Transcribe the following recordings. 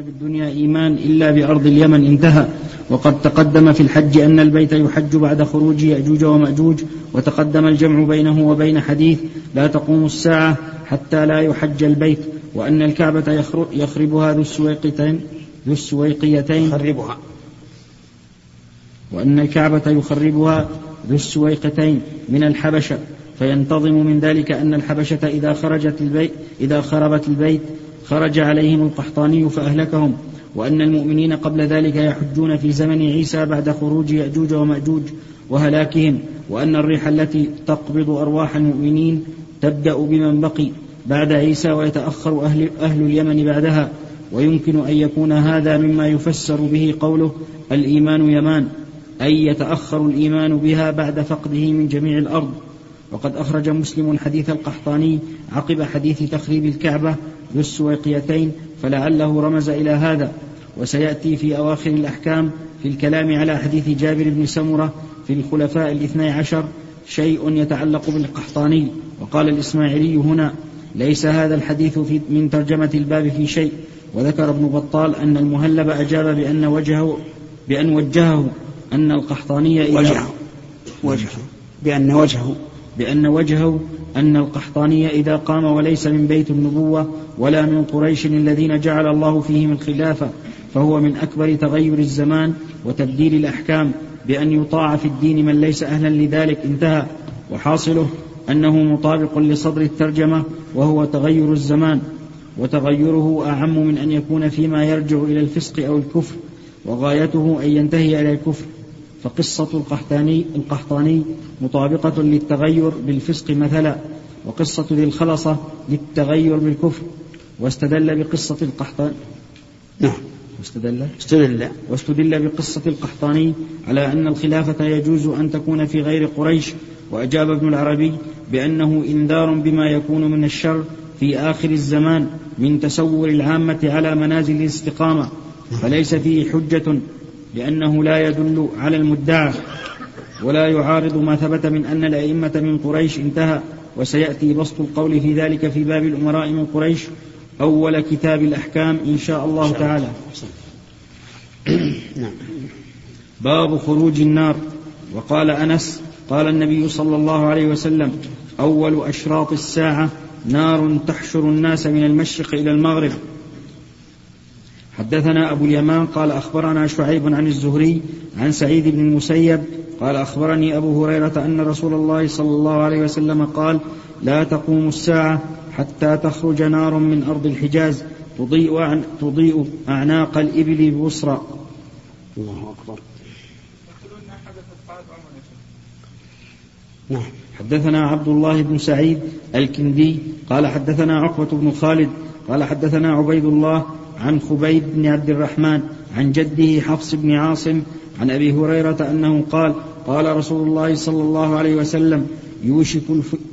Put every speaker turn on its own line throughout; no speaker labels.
بالدنيا إيمان إلا بأرض اليمن انتهى. وقد تقدم في الحج أن البيت يحج بعد خروج يأجوج ومأجوج وتقدم الجمع بينه وبين حديث لا تقوم الساعة حتى لا يحج البيت وأن الكعبة يخربها ذو السويقتين ذو السويقيتين.
يخربها.
وأن الكعبة يخربها ذو السويقتين من الحبشة. فينتظم من ذلك أن الحبشة إذا خرجت البيت إذا خربت البيت خرج عليهم القحطاني فأهلكهم وأن المؤمنين قبل ذلك يحجون في زمن عيسى بعد خروج يأجوج ومأجوج وهلاكهم وأن الريح التي تقبض أرواح المؤمنين تبدأ بمن بقي بعد عيسى ويتأخر أهل, أهل اليمن بعدها. ويمكن أن يكون هذا مما يفسر به قوله الإيمان يمان أي يتأخر الإيمان بها بعد فقده من جميع الأرض. وقد أخرج مسلم حديث القحطاني عقب حديث تخريب الكعبة ذو السويقيتين فلعله رمز إلى هذا. وسيأتي في أواخر الأحكام في الكلام على حديث جابر بن سمرة في الخلفاء الاثني عشر شيء يتعلق بالقحطاني. وقال الإسماعيلي هنا ليس هذا الحديث في من ترجمة الباب في شيء. وذكر ابن بطال أن المهلب أجاب بأن وجهه بأن وجهه أن القحطاني إذا
وجهه. وجهه. بأن وجهه.
بأن وجهه أن القحطاني إذا قام وليس من بيت النبوة ولا من قريش الذين جعل الله فيهم الخلافة فهو من أكبر تغير الزمان وتبديل الأحكام بأن يطاع في الدين من ليس أهلا لذلك انتهى. وحاصله أنه مطابق لصدر الترجمة وهو تغير الزمان وتغيره أعم من أن يكون فيما يرجع إلى الفسق أو الكفر وغايته أن ينتهي إلى الكفر. فقصة القحطاني القحطاني مطابقة للتغير بالفسق مثلا وقصة ذي الخلصة للتغير بالكفر واستدل بقصة القحطاني
نعم.
واستدل؟
استدل.
واستدل بقصة القحطاني على أن الخلافة يجوز أن تكون في غير قريش وأجاب ابن العربي بأنه إنذار بما يكون من الشر في آخر الزمان من تسور العامة على منازل الاستقامة فليس فيه حجة لأنه لا يدل على المدعى ولا يعارض ما ثبت من أن الأئمة من قريش انتهى وسيأتي بسط القول في ذلك في باب الأمراء من قريش أول كتاب الأحكام إن شاء الله تعالى.
نعم.
باب خروج النار. وقال أنس قال النبي صلى الله عليه وسلم أول أشراط الساعة نار تحشر الناس من المشرق إلى المغرب. حدثنا أبو اليمان قال أخبرنا شعيب عن الزهري عن سعيد بن المسيب قال أخبرني أبو هريرة أن رسول الله صلى الله عليه وسلم قال لا تقوم الساعة حتى تخرج نار من أرض الحجاز تضيء, عن تضيء أعناق الإبل ببصرى
الله أكبر. نعم.
حدثنا عبد الله بن سعيد الكندي قال حدثنا عقبة بن خالد قال حدثنا عبيد الله عن خبيب بن عبد الرحمن عن جده حفص بن عاصم عن أبي هريرة أنه قال قال رسول الله صلى الله عليه وسلم يوشك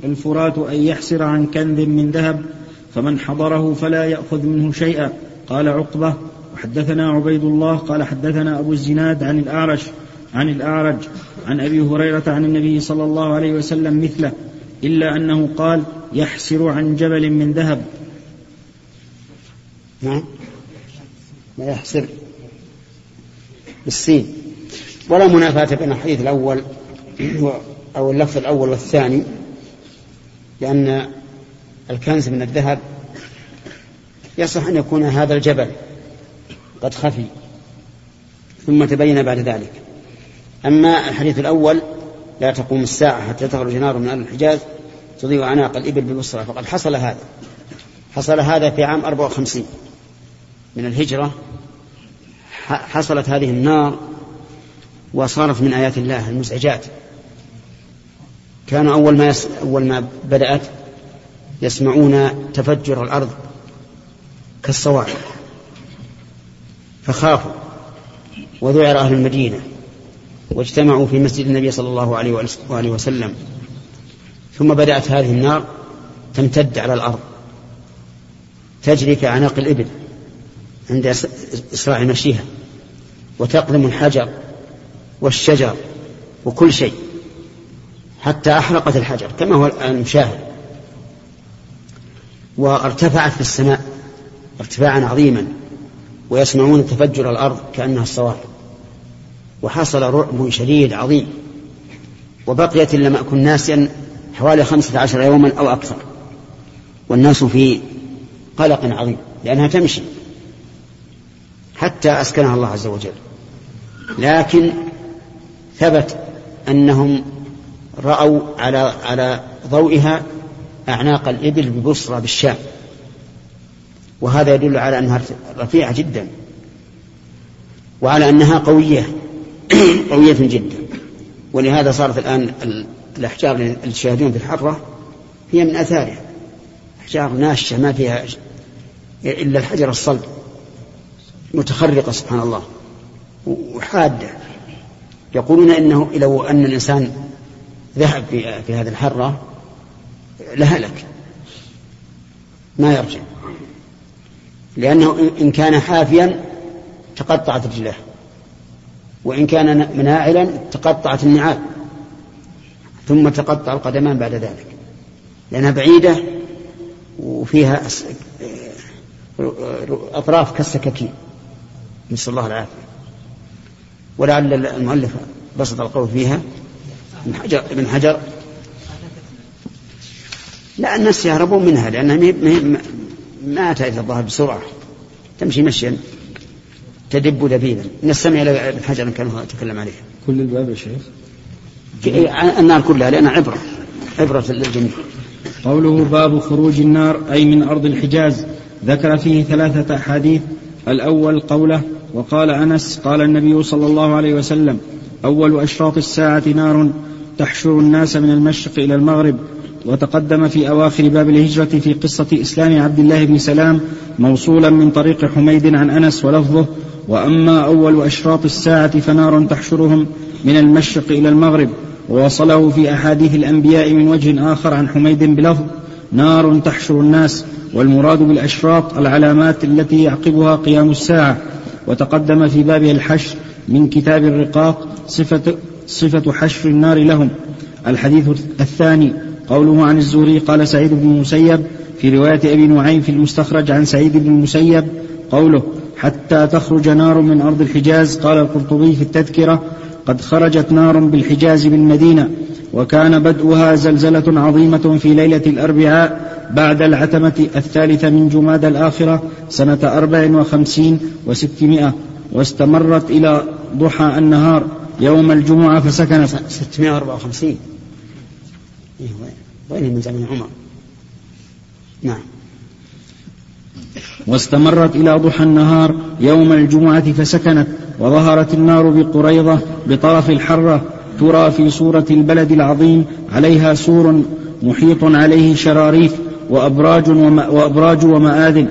الفرات أن يحسر عن كنز من ذهب فمن حضره فلا يأخذ منه شيئا. قال عقبة وحدثنا عبيد الله قال حدثنا أبو الزناد عن الأعرج عن الأعرج عن أبي هريرة عن النبي صلى الله عليه وسلم مثله إلا أنه قال يحسر عن جبل من ذهب.
نعم. لا يحسر بالسين. ولا منافاة بين الحديث الأول أو اللفظ الأول والثاني لأن الكنز من الذهب يصح أن يكون هذا الجبل قد خفي ثم تبين بعد ذلك. أما الحديث الأول لا تقوم الساعة حتى تخرج نار من أهل الحجاز تضيء أعناق الإبل ببصرة فقد حصل هذا. حصل هذا في عام 54 من الهجرة حصلت هذه النار وصارت من آيات الله المزعجات. كانوا أول ما يس... أول ما بدأت يسمعون تفجر الأرض كالصواعق فخافوا وذعر أهل المدينة واجتمعوا في مسجد النبي صلى الله عليه وآله وسلم. ثم بدأت هذه النار تمتد على الأرض تجري كأعناق الإبل. عند إسراع مشيها وتقدم الحجر والشجر وكل شيء حتى أحرقت الحجر كما هو المشاهد وارتفعت في السماء ارتفاعا عظيما ويسمعون تفجر الأرض كأنها الصواعق وحصل رعب شديد عظيم وبقيت إن لم أكن ناسيا حوالي خمسة عشر يوما أو أكثر. والناس في قلق عظيم لأنها تمشي. حتى أسكنها الله عز وجل. لكن ثبت أنهم رأوا على على ضوئها أعناق الإبل ببصرى بالشام. وهذا يدل على أنها رفيعة جدا. وعلى أنها قوية قوية جدا. ولهذا صارت الآن الأحجار اللي تشاهدون في الحرة هي من أثارها. أحجار ناشة ما فيها إلا الحجر الصلب. متخرقة سبحان الله وحادة. يقولون إنه لو أن الإنسان ذهب في, في هذه الحرة لهلك. ما يرجع. لأنه إن كان حافيا تقطعت رجلاه وإن كان مناعلا تقطعت النعال ثم تقطع القدمان بعد ذلك. لأنها بعيدة وفيها أطراف كالسكاكين. نسأل الله العافية. ولعل المؤلف بسط القول فيها. ابن حجر ابن حجر. لا الناس يهربون منها لأنها ما تأتي الظهر بسرعة. تمشي مشيا تدب دبيبا. نستمع إلى ابن حجر كان هو يتكلم عليها.
كل الباب يا شيخ.
النار كلها لأنها عبرة. عبرة للجميع.
قوله باب خروج النار أي من أرض الحجاز. ذكر فيه ثلاثة أحاديث. الأول قوله وقال أنس قال النبي صلى الله عليه وسلم أول أشراط الساعة نار تحشر الناس من المشرق إلى المغرب وتقدم في أواخر باب الهجرة في قصة إسلام عبد الله بن سلام موصولا من طريق حميد عن أنس ولفظه وأما أول أشراط الساعة فنار تحشرهم من المشرق إلى المغرب ووصله في أحاديث الأنبياء من وجه آخر عن حميد بلفظ نار تحشر الناس والمراد بالأشراط العلامات التي يعقبها قيام الساعة وتقدم في بابها الحشر من كتاب الرقاق صفة, صفة حشر النار لهم. الحديث الثاني قوله عن الزهري قال سعيد بن المسيب في رواية أبي نعيم في المستخرج عن سعيد بن المسيب قوله حتى تخرج نار من أرض الحجاز قال القرطبي في التذكرة قد خرجت نار بالحجاز بالمدينة وكان بدؤها زلزلة عظيمة في ليلة الأربعاء بعد العتمة الثالثة من جماد الآخرة سنة أربع وخمسين وستمائة واستمرت إلى ضحى النهار يوم الجمعة فسكنت
ستمائة وأربعة وخمسين. إيه، وين من زمن عمر؟ نعم.
واستمرت إلى ضحى النهار يوم الجمعة فسكنت وظهرت النار بقريضة بطرف الحرة ترى في صورة البلد العظيم عليها سور محيط عليه شراريف وأبراج, وما وأبراج ومآذن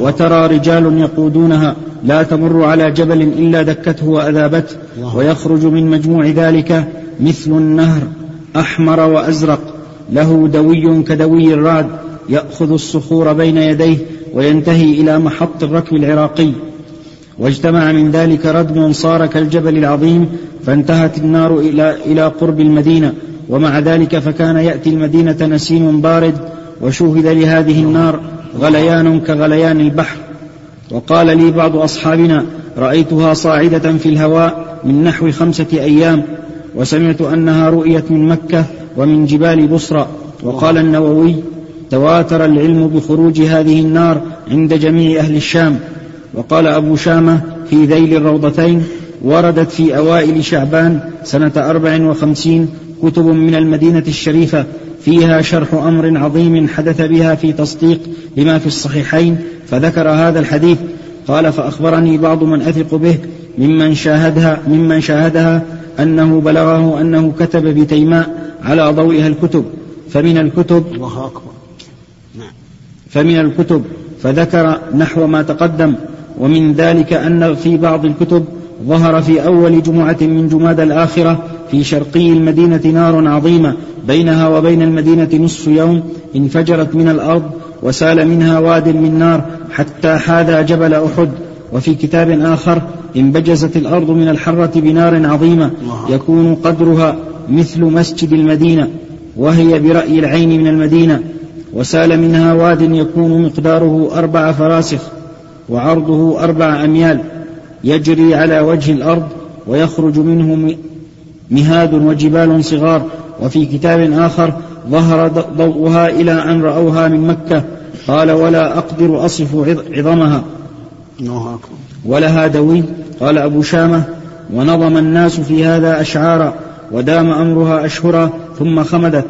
وترى رجال يقودونها لا تمر على جبل إلا دكته وأذابته ويخرج من مجموع ذلك مثل النهر أحمر وأزرق له دوي كدوي الرعد يأخذ الصخور بين يديه وينتهي إلى محط الركب العراقي. واجتمع من ذلك ردم صار كالجبل العظيم فانتهت النار إلى, إلى قرب المدينة ومع ذلك فكان يأتي المدينة نسيم بارد وشوهد لهذه النار غليان كغليان البحر. وقال لي بعض أصحابنا رأيتها صاعدة في الهواء من نحو خمسة أيام وسمعت أنها رؤيت من مكة ومن جبال بصرى وقال النووي تواتر العلم بخروج هذه النار عند جميع أهل الشام. وقال أبو شامة في ذيل الروضتين وردت في أوائل شعبان سنة أربع وخمسين كتب من المدينة الشريفة فيها شرح أمر عظيم حدث بها في تصديق لما في الصحيحين فذكر هذا الحديث. قال فأخبرني بعض من أثق به ممن شاهدها ممن شاهدها أنه بلغه أنه كتب بتيماء على ضوئها الكتب. فمن الكتب الله أكبر. نعم. فمن الكتب فذكر نحو ما تقدم. ومن ذلك أن في بعض الكتب ظهر في أول جمعة من جماد الآخرة في شرقي المدينة نار عظيمة بينها وبين المدينة نصف يوم انفجرت من الأرض وسال منها واد من نار حتى حاذى جبل أحد. وفي كتاب آخر انبجزت الأرض من الحرة بنار عظيمة يكون قدرها مثل مسجد المدينة وهي برأي العين من المدينة. وسال منها واد يكون مقداره أربع فراسخ. وعرضه أربع أميال يجري على وجه الأرض ويخرج منه مهاد وجبال صغار وفي كتاب آخر ظهر ضوءها إلى أن رأوها من مكة. قال ولا أقدر أصف عظمها. ولها دوي. قال أبو شامة ونظم الناس في هذا أشعارا ودام أمرها أشهرا ثم خمدت.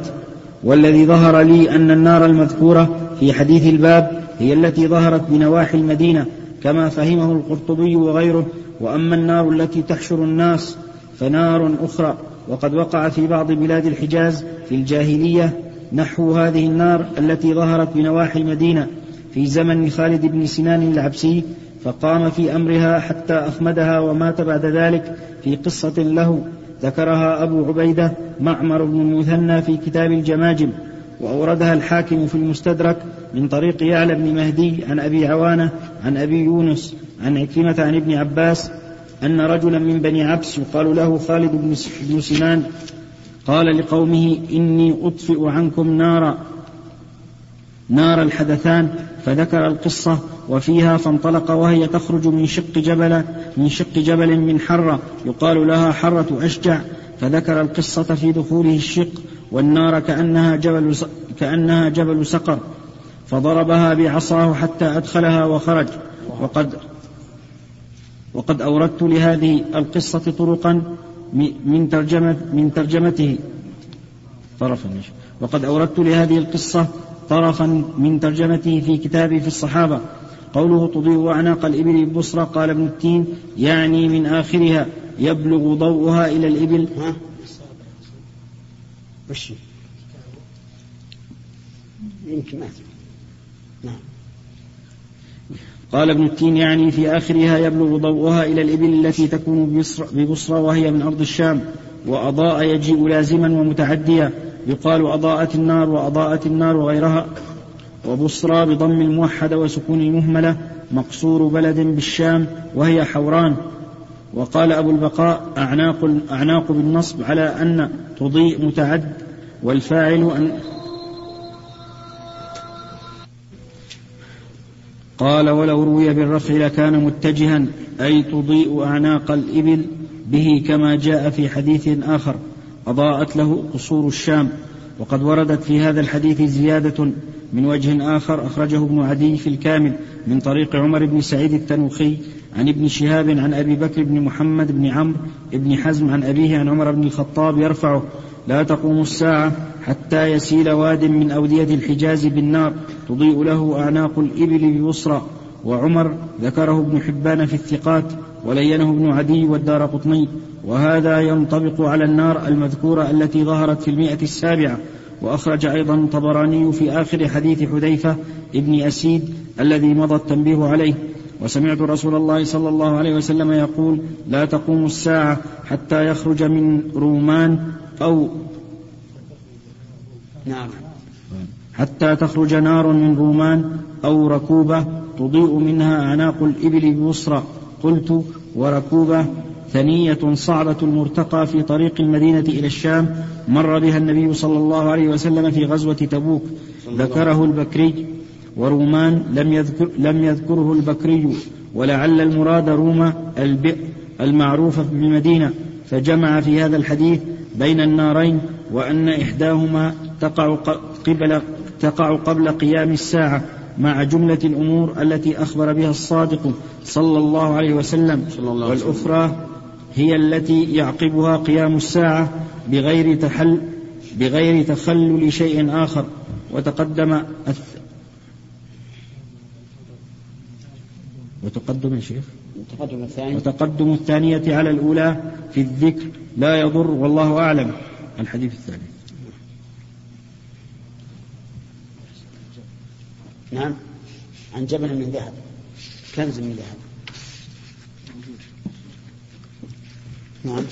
والذي ظهر لي أن النار المذكورة في حديث الباب هي التي ظهرت بنواحي المدينة كما فهمه القرطبي وغيره وأما النار التي تحشر الناس فنار أخرى وقد وقع في بعض بلاد الحجاز في الجاهلية نحو هذه النار التي ظهرت بنواحي المدينة في زمن خالد بن سنان العبسي فقام في أمرها حتى أخمدها ومات بعد ذلك في قصة له. ذكرها أبو عبيدة معمر بن المثنى في كتاب الجماجم وأوردها الحاكم في المستدرك من طريق يعلى بن مهدي عن أبي عوانة عن أبي يونس عن عكرمة عن ابن عباس أن رجلا من بني عبس يقال له خالد بن سنان قال لقومه إني أطفئ عنكم نارا نار الحدثان فذكر القصة وفيها فانطلق وهي تخرج من شق جبل من شق جبل من حرة يقال لها حرة أشجع فذكر القصة في دخوله الشق والنار كأنها جبل كأنها جبل سقر فضربها بعصاه حتى أدخلها وخرج. وقد وقد أوردت لهذه القصة طرقا من ترجمة من ترجمته. طرفا وقد أوردت لهذه القصة طرفا من ترجمته في كتابي في الصحابة. قوله تضيء أعناق الإبل ببصرة قال ابن التين يعني من آخرها يبلغ ضوءها إلى الإبل. ها؟
وش يمكن ما نعم.
قال ابن التين يعني في آخرها يبلغ ضوءها إلى الإبل التي تكون ببصرة وهي من أرض الشام. وأضاء يجيء لازما ومتعديا. يقال أضاءت النار وأضاءت النار وغيرها. وبصرى بضم الموحدة وسكون المهملة مقصور بلد بالشام وهي حوران. وقال أبو البقاء أعناق, أعناق بالنصب على أن تضيء متعد والفاعل أن قال ولو روي بالرفع لكان متجها أي تضيء أعناق الإبل به كما جاء في حديث آخر أضاءت له قصور الشام. وقد وردت في هذا الحديث زيادة من وجه آخر أخرجه ابن عدي في الكامل من طريق عمر بن سعيد التنوخي عن ابن شهاب عن أبي بكر بن محمد بن عمرو بن حزم عن أبيه عن عمر بن الخطاب يرفعه لا تقوم الساعة حتى يسيل واد من أودية الحجاز بالنار تضيء له أعناق الإبل ببصرى وعمر ذكره ابن حبان في الثقات ولينه ابن عدي والدار قطني وهذا ينطبق على النار المذكورة التي ظهرت في المئة السابعة. وأخرج أيضا الطبراني في آخر حديث حذيفة ابن أسيد الذي مضى التنبيه عليه. وسمعت رسول الله صلى الله عليه وسلم يقول لا تقوم الساعة حتى يخرج من رومان أو
نعم.
حتى تخرج نار من رومان أو ركوبة تضيء منها أعناق الإبل ببصرى قلت وركوبة ثنية صعبة المرتقى في طريق المدينة إلى الشام مر بها النبي صلى الله عليه وسلم في غزوة تبوك. ذكره البكري ورومان لم يذكر لم يذكره البكري ولعل المراد روما البئر المعروفة بالمدينة فجمع في هذا الحديث بين النارين وأن إحداهما تقع قبل تقع قبل قيام الساعة. مع جملة الأمور التي أخبر بها الصادق صلى الله عليه وسلم. والأخرى هي التي يعقبها قيام الساعة بغير تحل بغير تخلل شيء آخر. وتقدم وتقدم يا شيخ.
وتقدم الثاني
وتقدم الثانية على الأولى في الذكر. لا يضر والله أعلم. الحديث الثاني
نعم. عن جبل من ذهب. كنز من ذهب. نعم.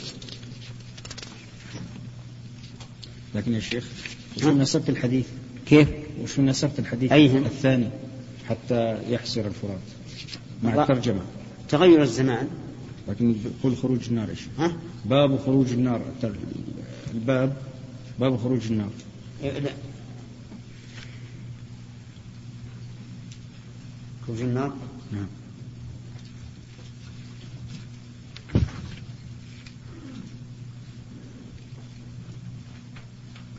لكن يا شيخ وش نعم. نسبت الحديث؟
كيف؟
وش نسبت الحديث؟
أيهم؟
الثاني حتى يحسر الفرات. مع الترجمة.
تغير الزمان.
لكن يقول خروج النار إيش؟
ها؟
باب خروج النار. الباب باب خروج النار.
إيه، لا. كفر النار؟
نعم.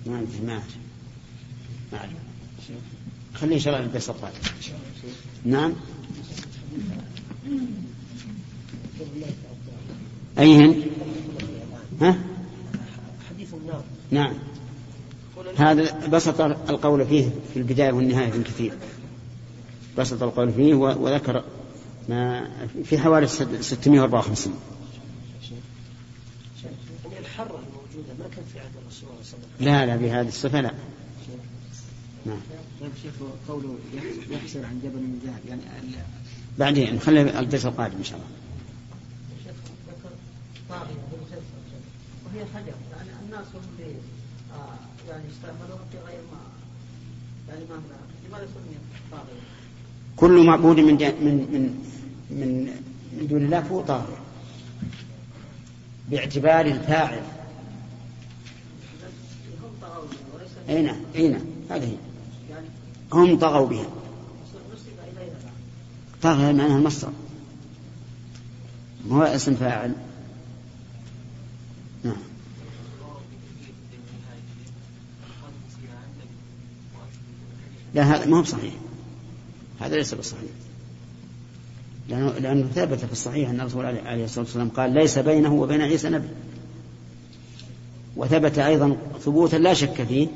ما عندي ما أعرف. ما أعرف. خليه إن شاء الله يلبس الطالب نعم أيهن ها؟ حديث النار نعم. هذا بسط القول فيه في البداية والنهاية من كثير. بسط القول فيه وذكر ما في حوالي 654 الحرة الموجودة ما في عهد الرسول صلى الله عليه وسلم لا لا بهذه الصفة لا.
نعم. طيب شيخ قوله يحسر عن جبل من ذهب يعني
بعدين نخلي الدرس القادم إن شاء الله.
طاغية وهي حجر يعني الناس هم اللي يعني استعملوها في غير ما يعني ما لماذا سمي طاغية؟
كل معبود من من من من دون الله فهو طاغية باعتبار الفاعل. أي نعم أي نعم هذه. هم طغوا بها. طغى معناها المصدر هو اسم فاعل؟ نعم. لا هذا ما هو بصحيح. هذا ليس بصحيح لأنه, لأنه ثبت في الصحيح أن الرسول عليه الصلاة والسلام قال ليس بينه وبين عيسى نبي. وثبت أيضا ثبوتا لا شك فيه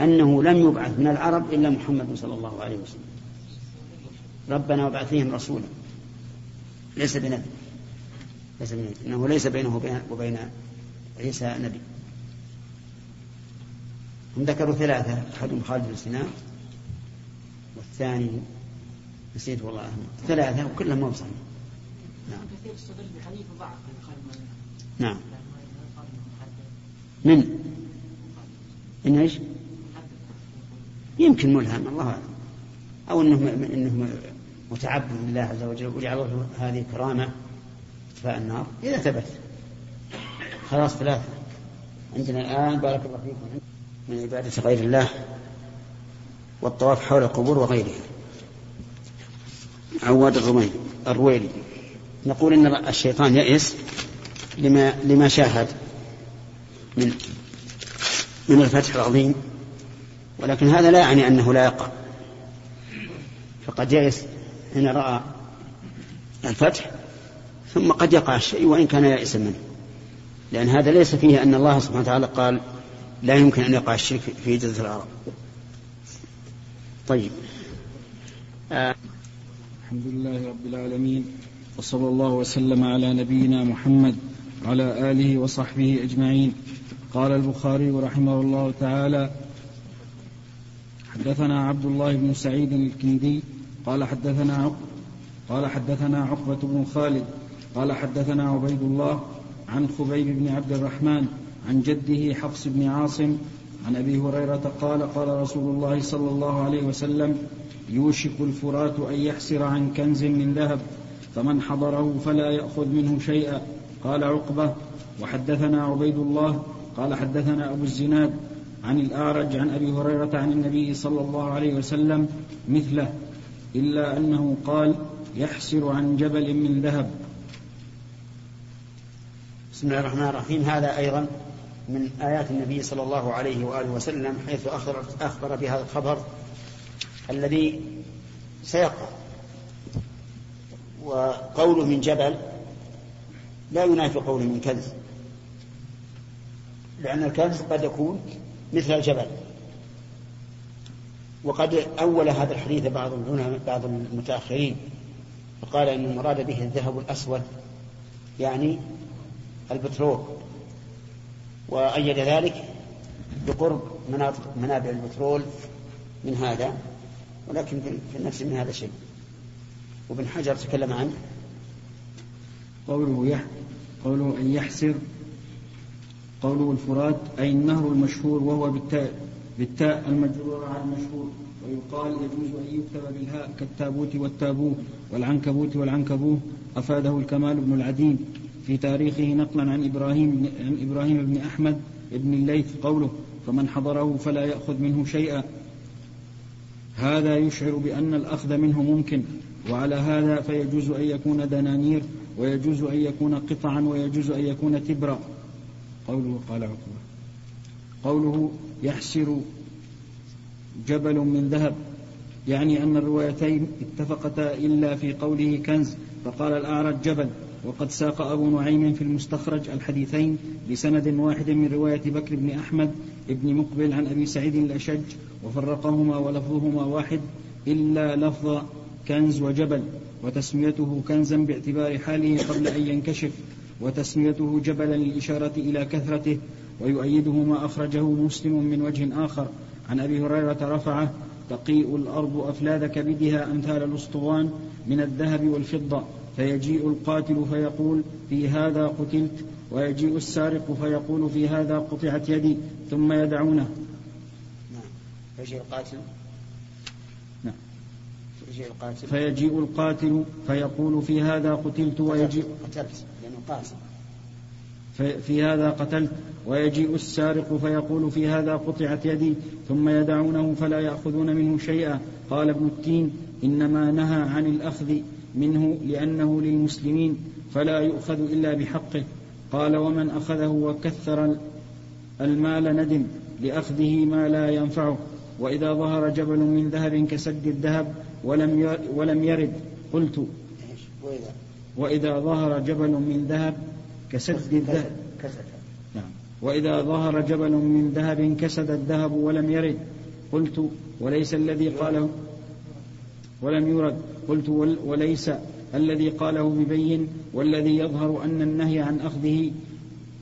أنه لم يبعث من العرب إلا محمد صلى الله عليه وسلم. ربنا وابعث فيهم رسولا. ليس بنبي. ليس بنبي. إنه ليس بينه وبين عيسى نبي. هم ذكروا ثلاثة. أحدهم خالد بن سنان والثاني نسيت والله ثلاثة وكلهم مو بصحيح. نعم. كثير استدل بحديث ضعف نعم. من؟ من إيش؟ يمكن ملهم الله أعلم. أو إنه إنه متعبد لله عز وجل وجعل له هذه كرامه اطفاء النار. إذا ثبت. خلاص ثلاثة. عندنا الآن بارك الله فيكم من عبادة غير الله والطواف حول القبور وغيرها. عواد الرمي الرويلي. نقول إن الشيطان يئس لما لما شاهد من من الفتح العظيم. ولكن هذا لا يعني أنه لا يقع. فقد يئس حين رأى الفتح ثم قد يقع الشيء وإن كان يائسا منه. لأن هذا ليس فيه أن الله سبحانه وتعالى قال لا يمكن أن يقع الشرك في جزيرة العرب. طيب.
الحمد لله رب العالمين وصلى الله وسلم على نبينا محمد وعلى آله وصحبه أجمعين. قال البخاري رحمه الله تعالى حدثنا عبد الله بن سعيد الكندي قال حدثنا قال حدثنا عقبة بن خالد قال حدثنا عبيد الله عن خبيب بن عبد الرحمن عن جده حفص بن عاصم عن أبي هريرة قال قال رسول الله صلى الله عليه وسلم يوشك الفرات أن يحسر عن كنز من ذهب فمن حضره فلا يأخذ منه شيئا. قال عقبة وحدثنا عبيد الله قال حدثنا أبو الزناد عن الأعرج عن أبي هريرة عن النبي صلى الله عليه وسلم مثله إلا أنه قال يحسر عن جبل من ذهب.
بسم الله الرحمن الرحيم. هذا أيضا من آيات النبي صلى الله عليه وآله وسلم حيث أخبر, أخبر بهذا الخبر الذي سيقع. وقوله من جبل لا ينافي قوله من كنز. لأن الكنز قد يكون مثل الجبل. وقد أول هذا الحديث بعض بعض المتأخرين. فقال أن المراد به الذهب الأسود يعني البترول. وأيد ذلك بقرب مناطق منابع البترول من هذا. ولكن في النفس من هذا شيء. وابن حجر تكلم عنه.
قوله يح قوله أن يحسر. قوله الفرات أي النهر المشهور وهو بالتاء. بالتاء المجرورة على المشهور. ويقال يجوز أن يكتب بالهاء كالتابوت والتابوه والعنكبوت والعنكبوه. أفاده الكمال بن العديم. في تاريخه نقلا عن إبراهيم عن إبراهيم بن أحمد بن الليث قوله فمن حضره فلا يأخذ منه شيئا. هذا يشعر بأن الأخذ منه ممكن وعلى هذا فيجوز أن يكون دنانير ويجوز أن يكون قطعا ويجوز أن يكون تبرا. قوله قال عقبة. قوله يحسر جبل من ذهب يعني أن الروايتين اتفقتا إلا في قوله كنز فقال الأعرج جبل. وقد ساق أبو نعيم في المستخرج الحديثين بسند واحد من رواية بكر بن أحمد بن مقبل عن أبي سعيد الأشج وفرقهما ولفظهما واحد إلا لفظ كنز وجبل وتسميته كنزا باعتبار حاله قبل أن ينكشف وتسميته جبلا للإشارة إلى كثرته ويؤيده ما أخرجه مسلم من وجه آخر. عن أبي هريرة رفعه تقيء الأرض أفلاذ كبدها أمثال الأسطوان من الذهب والفضة فيجيء القاتل فيقول في هذا قتلت ويجيء السارق فيقول في هذا قطعت يدي ثم يدعونه.
فيجيء القاتل؟
نعم.
فيجيء القاتل؟
فيجيء القاتل فيقول في هذا قتلت ويجيء
قتلت لأنه قاتل.
في هذا قتلت ويجيء السارق فيقول في هذا قطعت يدي ثم يدعونه فلا يأخذون منه شيئا. قال ابن التين إنما نهى عن الأخذ منه لأنه للمسلمين فلا يؤخذ إلا بحقه. قال ومن أخذه وكثر المال ندم لأخذه ما لا ينفعه. وإذا ظهر جبل من ذهب كسد الذهب ولم ولم يرد قلت. وإذا ظهر جبل من ذهب كسد الذهب. نعم. وإذا ظهر جبل من ذهب كسد الذهب ولم يرد قلت. وليس الذي قاله ولم يرد قلت. وليس الذي قاله ببين والذي يظهر أن النهي عن أخذه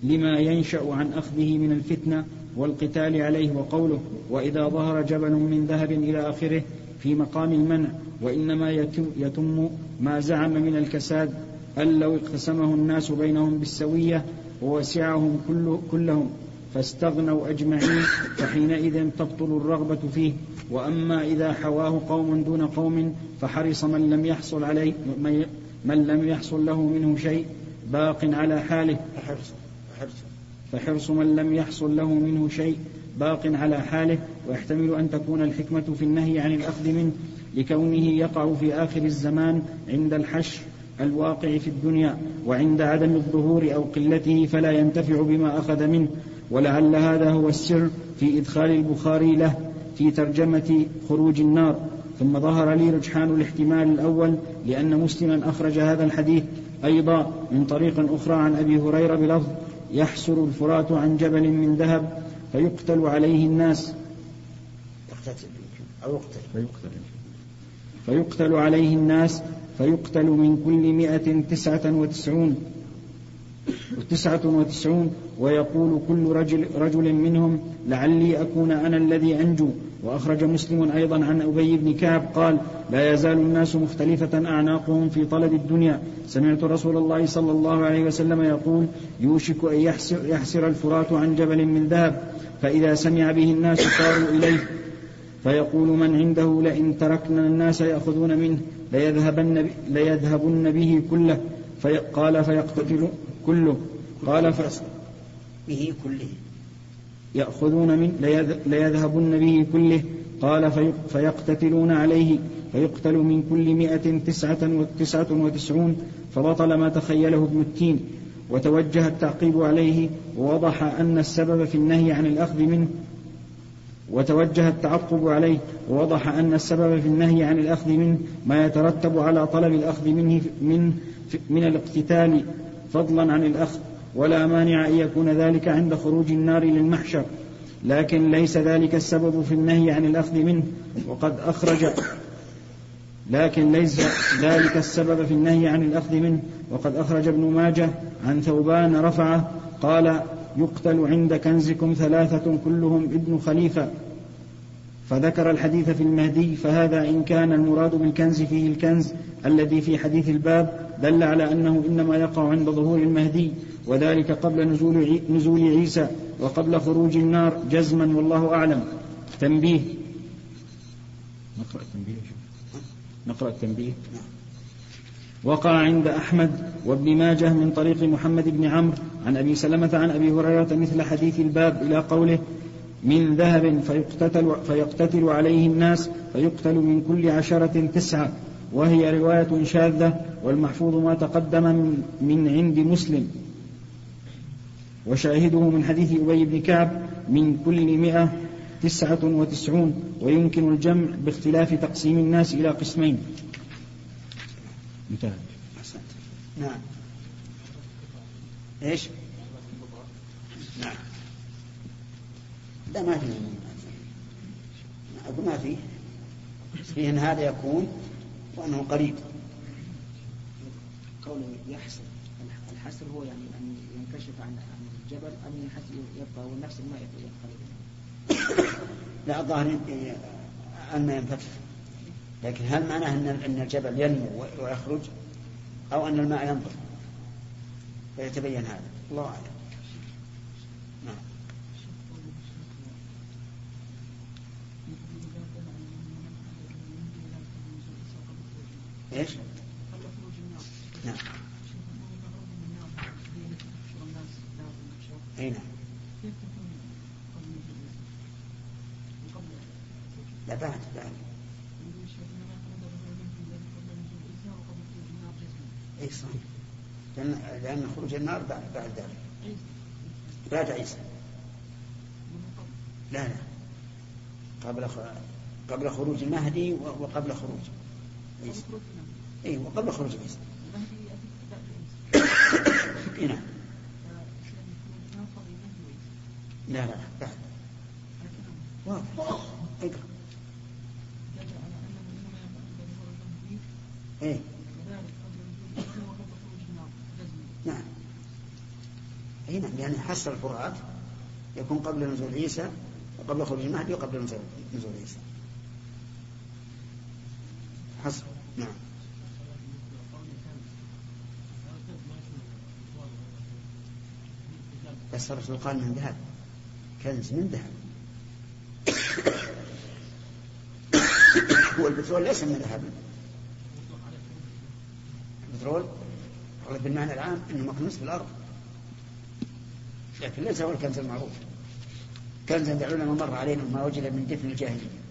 لما ينشأ عن أخذه من الفتنة والقتال عليه وقوله وإذا ظهر جبل من ذهب إلى آخره في مقام المنع وإنما يتم, ما زعم من الكساد أن لو اقتسمه الناس بينهم بالسوية ووسعهم كل كلهم فاستغنوا أجمعين فحينئذ تبطل الرغبة فيه. وأما إذا حواه قوم دون قوم فحرص من لم يحصل عليه من لم يحصل له منه شيء باق على حاله. فحرص, فحرص من لم يحصل له منه شيء باق على حاله ويحتمل أن تكون الحكمة في النهي عن الأخذ منه لكونه يقع في آخر الزمان عند الحش الواقع في الدنيا وعند عدم الظهور أو قلته فلا ينتفع بما أخذ منه ولعل هذا هو السر في إدخال البخاري له في ترجمة خروج النار. ثم ظهر لي رجحان الاحتمال الأول لأن مسلما أخرج هذا الحديث أيضا من طريق أخرى عن أبي هريرة بلفظ يحسر الفرات عن جبل من ذهب فيقتل عليه الناس.
يقتتل أو يقتل.
فيقتل. فيقتل عليه الناس فيقتل من كل مئة تسعة وتسعون. تسعة وتسعون ويقول كل رجل, رجل منهم لعلي أكون أنا الذي أنجو. وأخرج مسلم أيضا عن أبي بن كعب قال لا يزال الناس مختلفة أعناقهم في طلب الدنيا. سمعت رسول الله صلى الله عليه وسلم يقول يوشك أن يحسر, يحسر الفرات عن جبل من ذهب فإذا سمع به الناس صاروا إليه فيقول من عنده لئن تركنا الناس يأخذون منه ليذهبن, ليذهبن به كله. قال فيقتتل كله. قال ف...
به كله.
يأخذون من ليذهبن به كله. قال في فيقتتلون عليه. فيقتل من كل مئة تسعة وتسعة وتسعون. فبطل ما تخيله ابن التين. وتوجه التعقيب عليه. ووضح أن السبب في النهي عن الأخذ منه. وتوجه التعقب عليه. ووضح أن السبب في النهي عن الأخذ منه ما يترتب على طلب الأخذ منه من, من الاقتتال فضلا عن الأخذ. ولا مانع أن يكون ذلك عند خروج النار للمحشر لكن ليس ذلك السبب في النهي عن الأخذ منه وقد أخرج لكن ليس ذلك السبب في النهي عن الأخذ منه وقد أخرج ابن ماجه عن ثوبان رفعه قال يقتل عند كنزكم ثلاثة كلهم ابن خليفة فذكر الحديث في المهدي فهذا إن كان المراد بالكنز فيه الكنز الذي في حديث الباب دل على أنه إنما يقع عند ظهور المهدي. وذلك قبل نزول نزول عيسى وقبل خروج النار جزما والله أعلم. تنبيه. نقرأ التنبيه نقرأ التنبيه. وقع عند أحمد وابن ماجه من طريق محمد بن عمرو عن أبي سلمة عن أبي هريرة مثل حديث الباب إلى قوله من ذهب فيقتتل, فيقتتل عليه الناس فيقتل من كل عشرة تسعة. وهي رواية شاذة والمحفوظ ما تقدم من, من عند مسلم. وشاهده من حديث أبي بن كعب من كل مئة تسعة وتسعون ويمكن الجمع باختلاف تقسيم الناس إلى قسمين.
انتهى. نعم. إيش؟ نعم. لا ما في. أقول ما في. فيه أن هذا يكون وأنه قريب.
قوله يحسن الحسر هو يعني أن ينكشف عن الجبل أم يبقى والنفس الماء يبقى
لا الظاهر الماء ينفتح. لكن هل معناه أن الجبل ينمو ويخرج؟ أو أن الماء ينضب فيتبين هذا. الله أعلم. نعم. إيش؟ نعم. اي نعم لا بعد بعد. اي صحيح. لأن لأن خروج النار بعد بعد ذلك. بعد عيسى. لا لا. قبل قبل خروج المهدي وقبل خروج عيسى. اي وقبل خروج عيسى. اي نعم. لا. لا بعد. واضح. اقرأ. إيه. نعم. اي نعم يعني حصر الفرات يكون قبل نزول عيسى وقبل خروج المهدي وقبل نزول عيسى. حصر نعم. بس الرسول قال من ذهب. كنز من ذهب. هو البترول ليس من ذهب. البترول بالمعنى العام إنه مكنوس في الأرض. لكن ليس هو الكنز المعروف. كنز عند العلماء مر علينا ما وجد من دفن الجاهلية.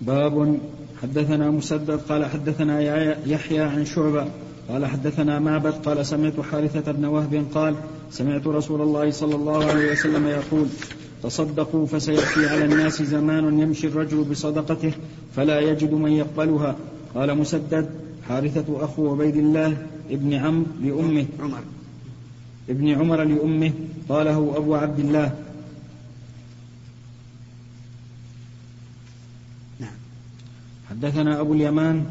باب حدثنا مسدد قال حدثنا يحيى عن شعبة قال حدثنا معبد قال سمعت حارثة بن وهب قال سمعت رسول الله صلى الله عليه وسلم يقول تصدقوا فسيأتي على الناس زمان يمشي الرجل بصدقته فلا يجد من يقبلها. قال مسدد حارثة أخو عبيد الله ابن عمرو لأمه.
عمر.
ابن عمر لأمه. قاله أبو عبد الله.
نعم.
حدثنا أبو اليمان.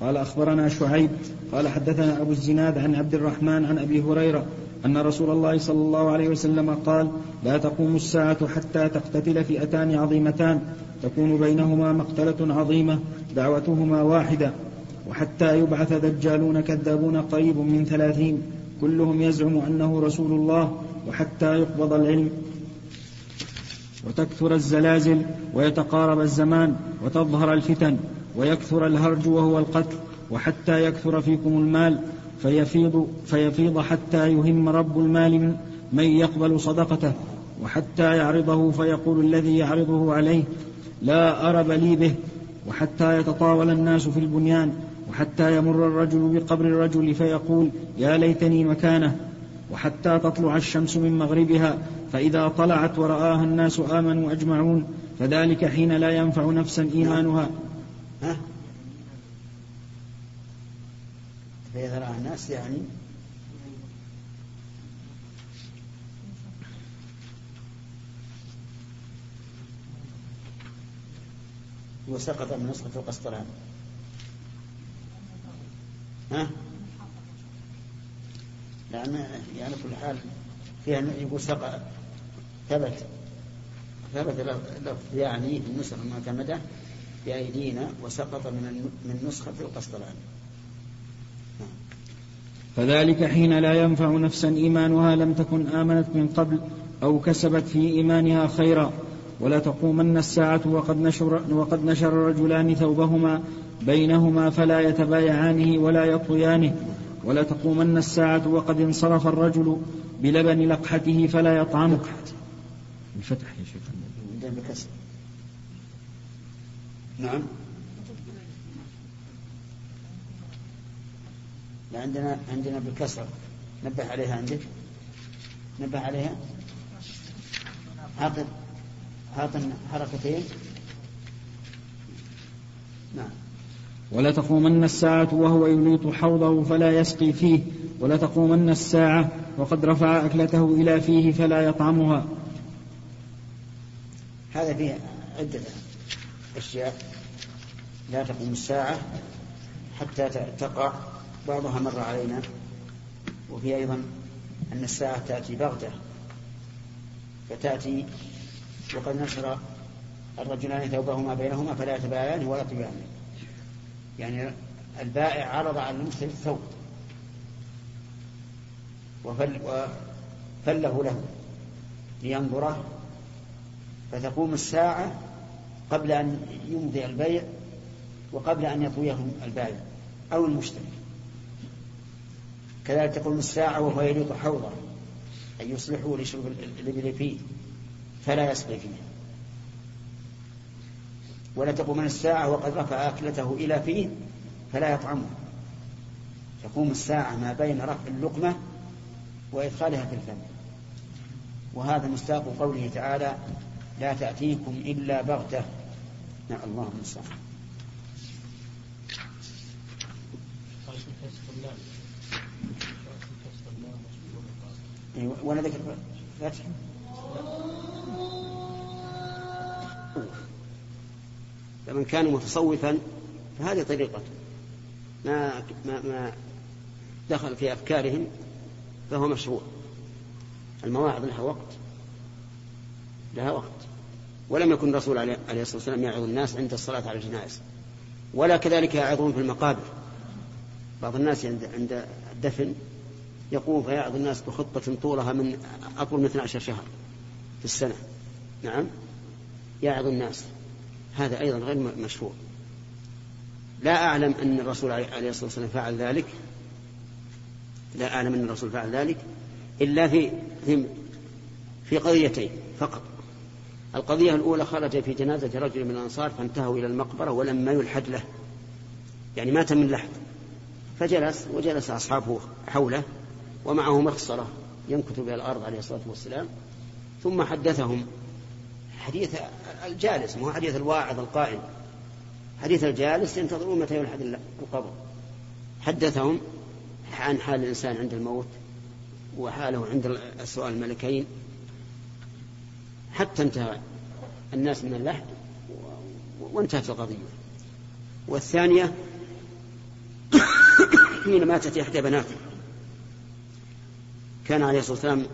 قال أخبرنا شعيب. قال حدثنا أبو الزناد عن عبد الرحمن عن أبي هريرة. أن رسول الله صلى الله عليه وسلم قال لا تقوم الساعة حتى تقتتل فئتان عظيمتان تكون بينهما مقتلة عظيمة دعوتهما واحدة وحتى يبعث دجالون كذابون قريب من ثلاثين كلهم يزعم أنه رسول الله وحتى يقبض العلم. وتكثر الزلازل ويتقارب الزمان وتظهر الفتن ويكثر الهرج وهو القتل وحتى يكثر فيكم المال فيفيض, فيفيض حتى يهم رب المال من, يقبل صدقته وحتى يعرضه فيقول الذي يعرضه عليه لا أرب لي به وحتى يتطاول الناس في البنيان وحتى يمر الرجل بقبر الرجل فيقول يا ليتني مكانه وحتى تطلع الشمس من مغربها فإذا طلعت ورآها الناس آمنوا أجمعون فذلك حين لا ينفع نفسا إيمانها.
فإذا رأى الناس يعني. وسقط من نسخة القسطلاني ها؟ لأن يعني كل حال فيها يقول سقط. ثبت. ثبت لفظ يعني في النسخ المعتمدة بأيدينا وسقط من من نسخة القسطلاني
فذلك حين لا ينفع نفسا إيمانها لم تكن آمنت من قبل أو كسبت في إيمانها خيرا. ولا تقومن الساعة وقد نشر, وقد نشر الرجلان ثوبهما بينهما فلا يتبايعانه ولا يطويانه ولا تقومن الساعة وقد انصرف الرجل بلبن لقحته فلا يطعمه
بفتح يا شيخ. نعم. عندنا عندنا بالكسر نبه عليها عندك؟ نبه عليها؟ عقد عقد حركتين.
نعم. ولا تقومن الساعة وهو يلوط حوضه فلا يسقي فيه. ولا تقومن الساعة وقد رفع أكلته إلى فيه فلا يطعمها.
هذا فيه عدة أشياء. لا تقوم الساعة حتى تقع. بعضها مر علينا وفي أيضا أن الساعة تأتي بغتة. فتأتي وقد نشر الرجلان ثوبهما بينهما فلا يتبايعان ولا طبيعان يعني البائع عرض على المشتري الثوب وفل وفله له لينظره فتقوم الساعة قبل أن يمضي البيع وقبل أن يطويه البائع أو المشتري. كذلك تقوم الساعة وهو يليط حوضه أن يصلحه لشرب الإبل فيه فلا يسقي فيه. ولا تقوم الساعة وقد رفع أكلته إلى فيه فلا يطعمه. تقوم الساعة ما بين رفع اللقمة وإدخالها في الفم. وهذا مستاق قوله تعالى لا تأتيكم إلا بغتة. نعم الله المستعان ولا ذكر فتح فمن كان متصوفا فهذه طريقته ما ما ما دخل في أفكارهم فهو مشروع. المواعظ لها وقت. لها وقت. ولم يكن الرسول عليه الصلاة والسلام يعظ الناس عند الصلاة على الجنائز. ولا كذلك يعظون في المقابر. بعض الناس عند عند الدفن. يقوم فيعظ الناس بخطبة طولها من أطول من 12 شهر في السنة. نعم. يعظ الناس. هذا أيضا غير مشروع. لا أعلم أن الرسول عليه الصلاة والسلام فعل ذلك. لا أعلم أن الرسول فعل ذلك. إلا في في, في قضيتين فقط. القضية الأولى خرج في جنازة رجل من الأنصار فانتهوا إلى المقبرة ولما يلحد له. يعني مات من لحد. فجلس وجلس أصحابه حوله. ومعه مخصرة ينكت بها الأرض عليه الصلاة والسلام ثم حدثهم حديث الجالس مو حديث الواعظ القائم حديث الجالس ينتظرون متى يلحد القبر. حدثهم عن حال الإنسان عند الموت وحاله عند السؤال الملكين. حتى انتهى الناس من اللحد وانتهت القضية. والثانية حين ماتت إحدى بناته. كان عليه الصلاة والسلام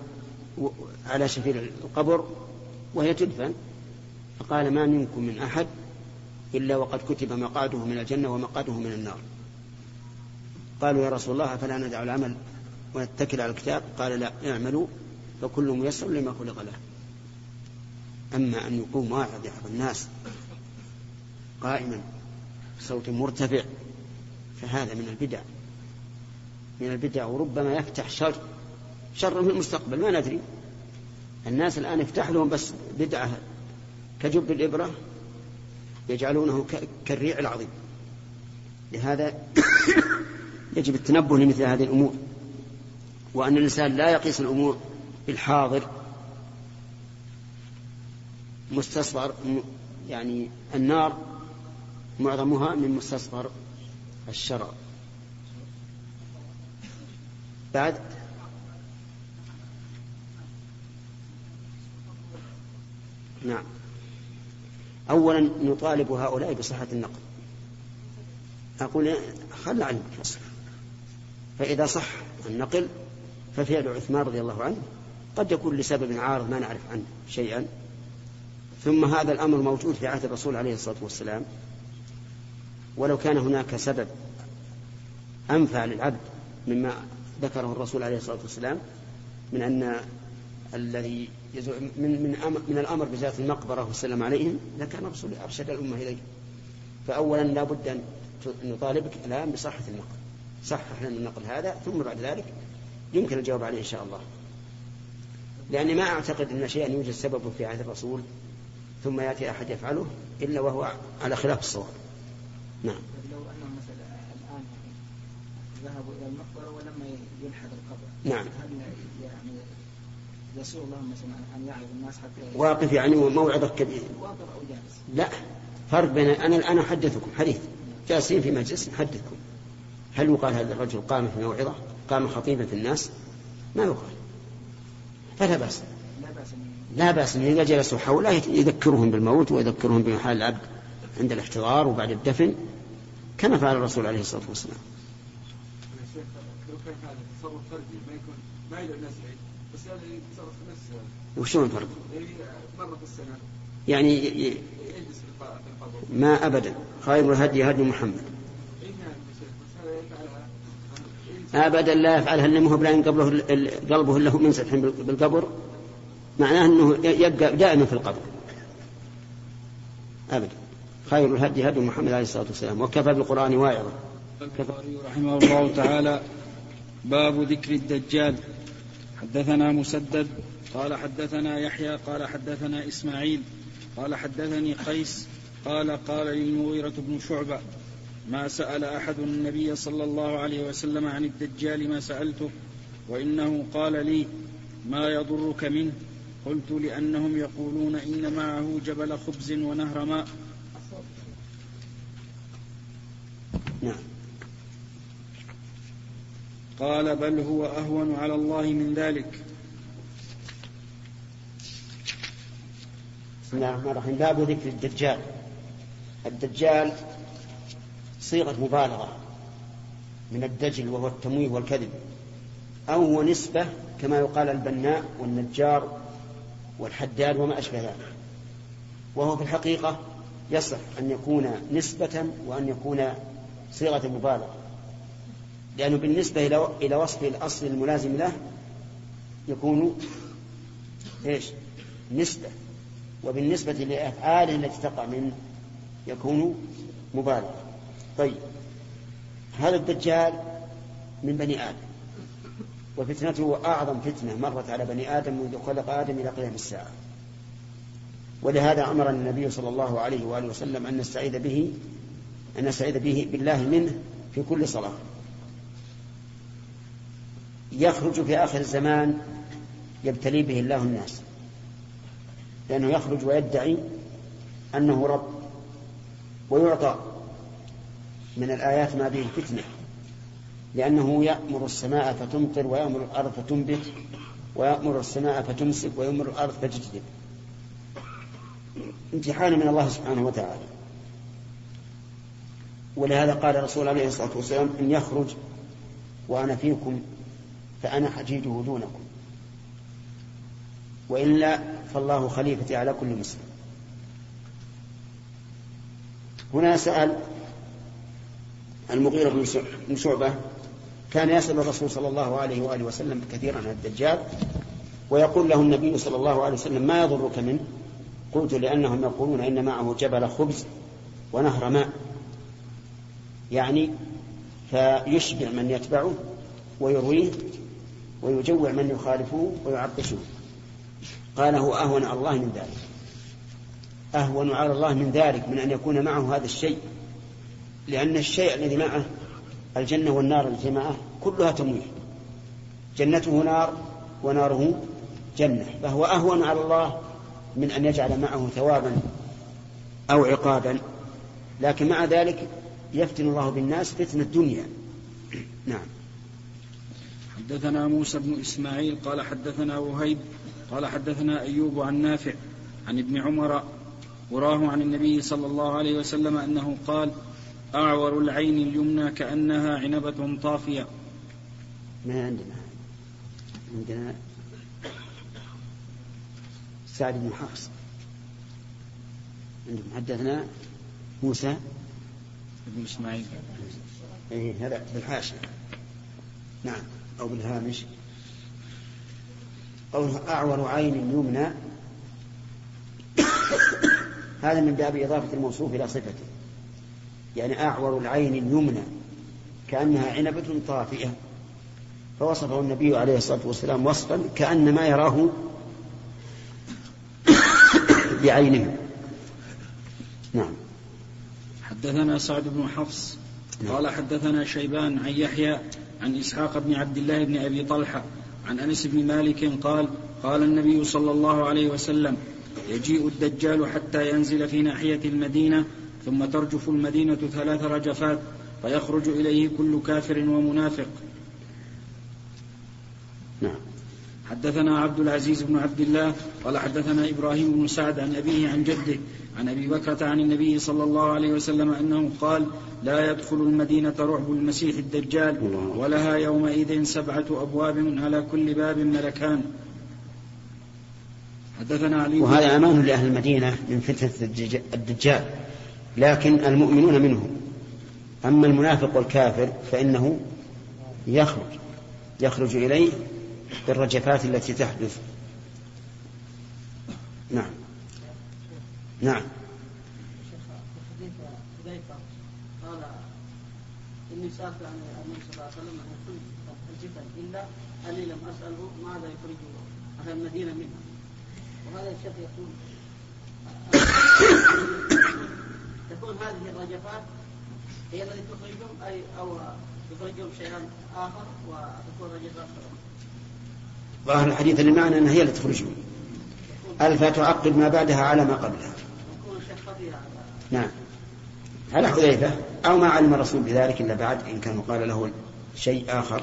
على شفير القبر وهي تدفن. فقال ما منكم من أحد إلا وقد كتب مقعده من الجنة ومقعده من النار. قالوا يا رسول الله فلا ندع العمل ونتكل على الكتاب؟ قال لا اعملوا فكل ميسر لما خلق له. أما أن يقوم واحد يحب الناس قائما بصوت مرتفع فهذا من البدع. من البدع وربما يفتح شر. شر في المستقبل ما ندري. الناس الآن يفتح لهم بس بدعة كجب الإبرة يجعلونه كالريع العظيم. لهذا يجب التنبه لمثل هذه الأمور. وأن الإنسان لا يقيس الأمور بالحاضر مستصغر يعني النار معظمها من مستصغر الشرع. بعد نعم. أولا نطالب هؤلاء بصحة النقل أقول خل عنك فإذا صح النقل ففعل عثمان رضي الله عنه. قد يكون لسبب عارض ما نعرف عنه شيئا. ثم هذا الأمر موجود في عهد الرسول عليه الصلاة والسلام. ولو كان هناك سبب أنفع للعبد مما ذكره الرسول عليه الصلاة والسلام من أن الذي من من أمر من الأمر بزيارة المقبرة والسلام عليهم لكان الرسول أرشد الأمة اليه. فاولا لا بد أن نطالبك الآن بصحة النقل. صحح لنا النقل هذا ثم بعد ذلك يمكن الجواب عليه إن شاء الله. لأني ما أعتقد أن شيئا يوجد سببه في عهد الرسول ثم يأتي أحد يفعله إلا وهو على خلاف الصواب. نعم.
لو انهم مثلا الآن ذهبوا إلى المقبرة ولما يلحد القبر
نعم.
هل أن يعظ الناس حتى
واقف يعني وموعظة كبيرة.
واقف أو جالس؟
لا فرق بين أنا الآن أحدثكم حديث. جالسين في مجلس نحدثكم هل يقال هذا الرجل قام في موعظة؟ قام خطيبا في الناس؟ ما يقال. فلا بأس.
لا بأس
لا بأس أن إذا جلسوا حوله يذكرهم بالموت ويذكرهم بحال العبد عند الاحتضار وبعد الدفن كما فعل الرسول عليه الصلاة والسلام.
يا شيخ لو كان هذا تصرف فردي ما يكون ما الناس
وشو الفرق؟
يعني مرة في السنة
يعني ما أبدا. خير الهدي هدي محمد.
نعم هذا يفعلها.
أبدا لا يفعلها إلا مهب لأن قبله ال- قلبه له منسلح بال- بالقبر. معناه أنه يبقى دائما في القبر. أبدا. خير الهدي هدي محمد عليه الصلاة والسلام. وكفى بالقرآن واعظا.
البخاري رحمه الله تعالى. باب ذكر الدجال. حدثنا مسدد قال حدثنا يحيى قال حدثنا إسماعيل قال حدثني قيس قال قال للمغيرة بن شعبة ما سأل أحد النبي صلى الله عليه وسلم عن الدجال ما سألته؟ وإنه قال لي ما يضرك منه؟ قلت لأنهم يقولون إن معه جبل خبز ونهر ماء.
نعم.
قال بل هو أهون على الله من ذلك.
بسم الله الرحمن الرحيم. باب ذكر الدجال. الدجال صيغة مبالغة من الدجل وهو التمويه والكذب. أو هو نسبة كما يقال البناء والنجار والحداد وما أشبه ذلك. وهو في الحقيقة يصح أن يكون نسبة وأن يكون صيغة مبالغة. لأنه بالنسبة إلى وصف الأصل الملازم له يكون إيش؟ نسبة. وبالنسبة لأفعاله التي تقع منه يكون مبالغة طيب. هذا الدجال من بني آدم. وفتنته أعظم فتنة مرت على بني آدم منذ خلق آدم إلى قيام الساعة. ولهذا أمر النبي صلى الله عليه وآله وسلم أن نستعيذ به أن نستعيذ به بالله منه في كل صلاة. يخرج في آخر الزمان يبتلي به الله الناس. لأنه يخرج ويدعي أنه رب ويعطى من الآيات ما به فتنة لأنه يأمر السماء فتمطر ويأمر الأرض فتنبت ويأمر السماء فتمسك ويأمر الأرض فتجدب امتحانا من الله سبحانه وتعالى. ولهذا قال الرسول عليه الصلاة والسلام إن يخرج وأنا فيكم فأنا حجيجه دونكم. وإلا فالله خليفتي على كل مسلم. هنا سأل المغيرة بن شعبة كان يسأل الرسول صلى الله عليه وآله وسلم كثيرا عن الدجال ويقول له النبي صلى الله عليه وسلم ما يضرك منه قلت لأنهم يقولون إن معه جبل خبز ونهر ماء. يعني فيشبع من يتبعه ويرويه ويجوع من يخالفه ويعطشه. قال هو أهون على الله من ذلك. أهون على الله من ذلك من أن يكون معه هذا الشيء. لأن الشيء الذي معه الجنة والنار التي معه كلها تمويه. جنته نار وناره جنة. فهو أهون على الله من أن يجعل معه ثوابا أو عقابا. لكن مع ذلك يفتن الله بالناس فتنة الدنيا. نعم.
حدثنا موسى بن إسماعيل قال حدثنا وهيب قال حدثنا أيوب عن نافع عن ابن عمر وراه عن النبي صلى الله عليه وسلم أنه قال أعور العين اليمنى كأنها عنبة طافية.
ما عندنا؟ عندنا سعد بن حفص. عندكم حدثنا موسى
بن إسماعيل.
إيه هذا بالحاشية نعم. أو بالهامش. قوله أعور عين يمنى. هذا من باب إضافة الموصوف إلى صفته. يعني أعور العين اليمنى. كأنها عنبة طافئة. فوصفه النبي عليه الصلاة والسلام وصفا كأن ما يراه بعينه. نعم.
حدثنا سعد بن حفص. قال حدثنا شيبان عن يحيى عن إسحاق بن عبد الله بن أبي طلحة عن أنس بن مالك قال قال النبي صلى الله عليه وسلم يجيء الدجال حتى ينزل في ناحية المدينة ثم ترجف المدينة ثلاث رجفات فيخرج إليه كل كافر ومنافق.
نعم.
حدثنا عبد العزيز بن عبد الله قال حدثنا إبراهيم بن سعد عن أبيه عن جده عن أبي بكرة عن النبي صلى الله عليه وسلم أنه قال لا يدخل المدينة رعب المسيح الدجال ولها يومئذ سبعة أبواب على كل باب ملكان. حدثنا علي
وهذا أمان لأهل المدينة من فتنة الدجال. لكن المؤمنون منهم. أما المنافق والكافر فإنه يخرج يخرج إليه بالرجفات التي تحدث. نعم. نعم.
قال اني سالت عن النبي صلى الله عليه وسلم ان يخرج الجبل الا اني لم اساله ماذا يخرج أهل المدينة منها وهذا الشيخ يقول تكون هذه الرجفات هي التي تخرجهم أي أو يخرجهم شيئا آخر وتكون رجفات
ظاهر الحديث اللي معنا إنها هي اللي تخرجهم الف تعقب ما بعدها على ما قبلها. نعم. على حذيفة أو ما علم الرسول بذلك إلا بعد إن كان قال له شيء آخر.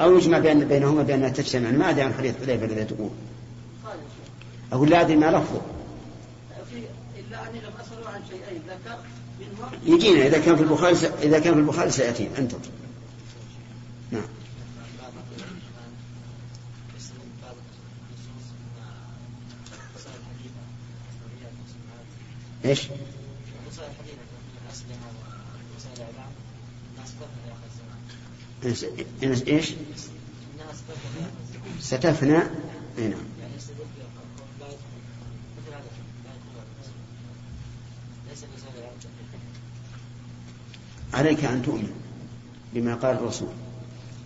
أو يجمع بين بينهما بأنها تجتمع ما أدري عن حديث حذيفة الذي تقول. أقول لا أدري ما لفظه.
إلا أني لم أسأله عن شيئين. ذكر
يجينا إذا كان في البخاري. إذا كان في البخاري سيأتينا. أنتم. إيش؟ إيش؟ ستفنى؟ إي نعم. عليك أن تؤمن بما قال الرسول.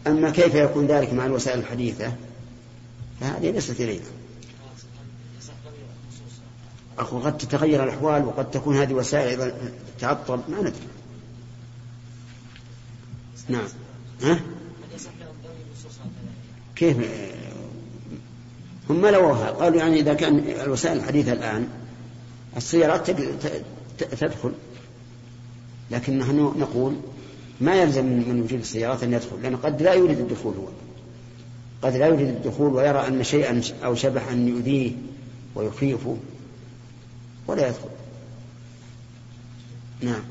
أما كيف يكون ذلك مع الوسائل الحديثة؟ فهذه ليست إلينا. أخو قد تتغير الأحوال وقد تكون هذه وسائل تعطل ما ندري. نعم. ها؟ كيف؟ هم لوها قالوا يعني إذا كان الوسائل الحديثة الآن السيارات تدخل. لكن نحن نقول ما يلزم من وجود السيارات أن يدخل لأنه قد لا يريد الدخول هو. قد لا يريد الدخول ويرى أن شيئا أو شبحا يؤذيه ويخيفه. ولا يدخل. نعم.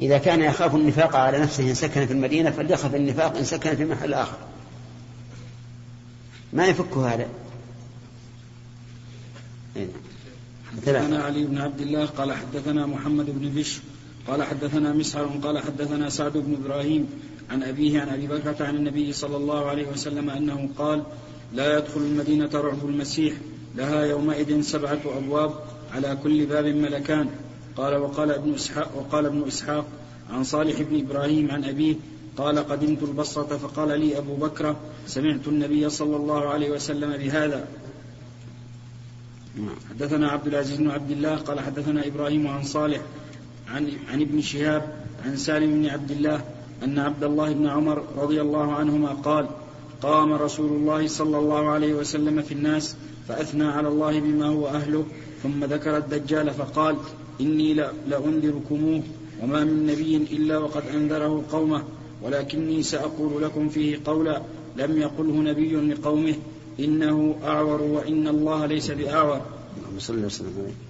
إذا كان يخاف النفاق على نفسه إن سكن في المدينة فليخف النفاق إن سكن في محل آخر. ما يفك هذا؟
حدثنا علي بن عبد الله قال حدثنا محمد بن بشر قال حدثنا مسعر قال حدثنا سعد بن إبراهيم عن أبيه عن أبي بكر عن النبي صلى الله عليه وسلم أنه قال لا يدخل المدينة رعب المسيح لها يومئذ سبعة أبواب على كل باب ملكان. قال وقال ابن إسحاق وقال ابن إسحاق عن صالح بن إبراهيم عن أبيه قال قدمت البصرة فقال لي أبو بكر سمعت النبي صلى الله عليه وسلم بهذا. حدثنا عبد العزيز بن عبد الله قال حدثنا إبراهيم عن صالح عن, عن ابن شهاب عن سالم بن عبد الله أن عبد الله بن عمر رضي الله عنهما قال قام رسول الله صلى الله عليه وسلم في الناس فأثنى على الله بما هو أهله ثم ذكر الدجال فقال إني لأنذركموه وما من نبي إلا وقد أنذره قومه ولكني سأقول لكم فيه قولا لم يقله نبي لقومه إنه أعور وإن الله ليس بأعور.
اللهم صل وسلم عليه.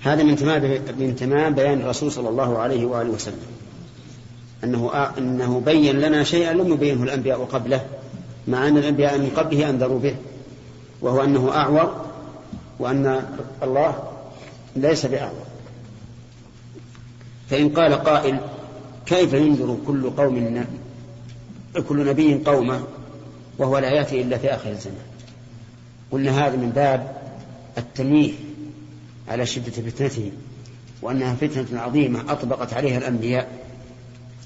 هذا من تمام من تمام بيان الرسول صلى الله عليه وآله وسلم. أنه أنه بين لنا شيئا لم يبينه الأنبياء قبله مع أن الأنبياء من قبله أنذروا به وهو أنه أعور وأن الله ليس بأعور. فإن قال قائل كيف ينذر كل قوم كل نبي قومه وهو لا يأتي إلا في آخر الزمان؟ قلنا هذا من باب التنويه على شدة فتنته وأنها فتنة عظيمة أطبقت عليها الأنبياء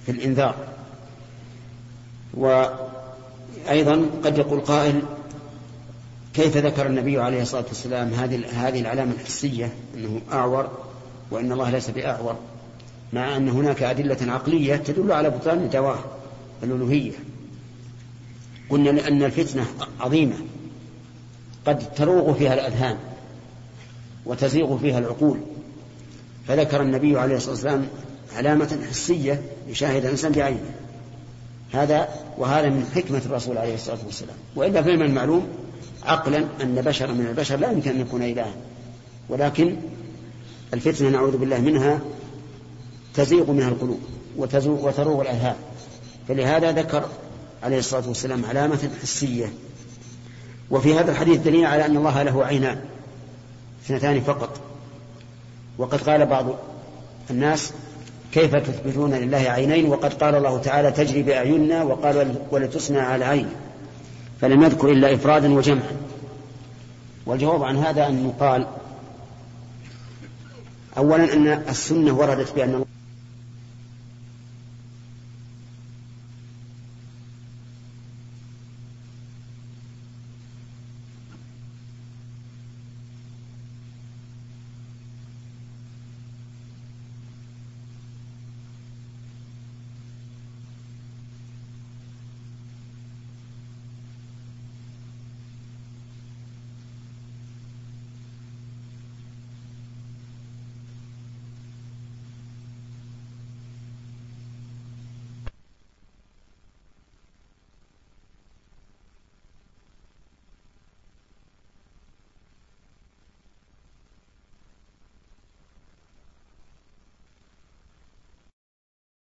في الإنذار. وأيضا قد يقول قائل كيف ذكر النبي عليه الصلاة والسلام هذه هذه العلامة الحسية أنه أعور وأن الله ليس بأعور مع أن هناك أدلة عقلية تدل على بطلان الدواء الألوهية. قلنا لأن الفتنة عظيمة قد تروغ فيها الأذهان. وتزيغ فيها العقول. فذكر النبي عليه الصلاة والسلام علامة حسية يشاهد الإنسان بعينه. هذا وهذا من حكمة الرسول عليه الصلاة والسلام. وإلا فهم المعلوم عقلا أن بشرا من البشر لا يمكن أن يكون إلها ولكن الفتنة نعوذ بالله منها تزيغ منها القلوب وتروغ الأذهان. فلهذا ذكر عليه الصلاة والسلام علامة حسية. وفي هذا الحديث دليل على أن الله له عينان. اثنتان فقط. وقد قال بعض الناس كيف تثبتون لله عينين؟ وقد قال الله تعالى تجري بأعيننا وقال ولتصنع على عين. فلم يذكر إلا إفرادا وجمعا. والجواب عن هذا أن يقال أولا أن السنة وردت بأن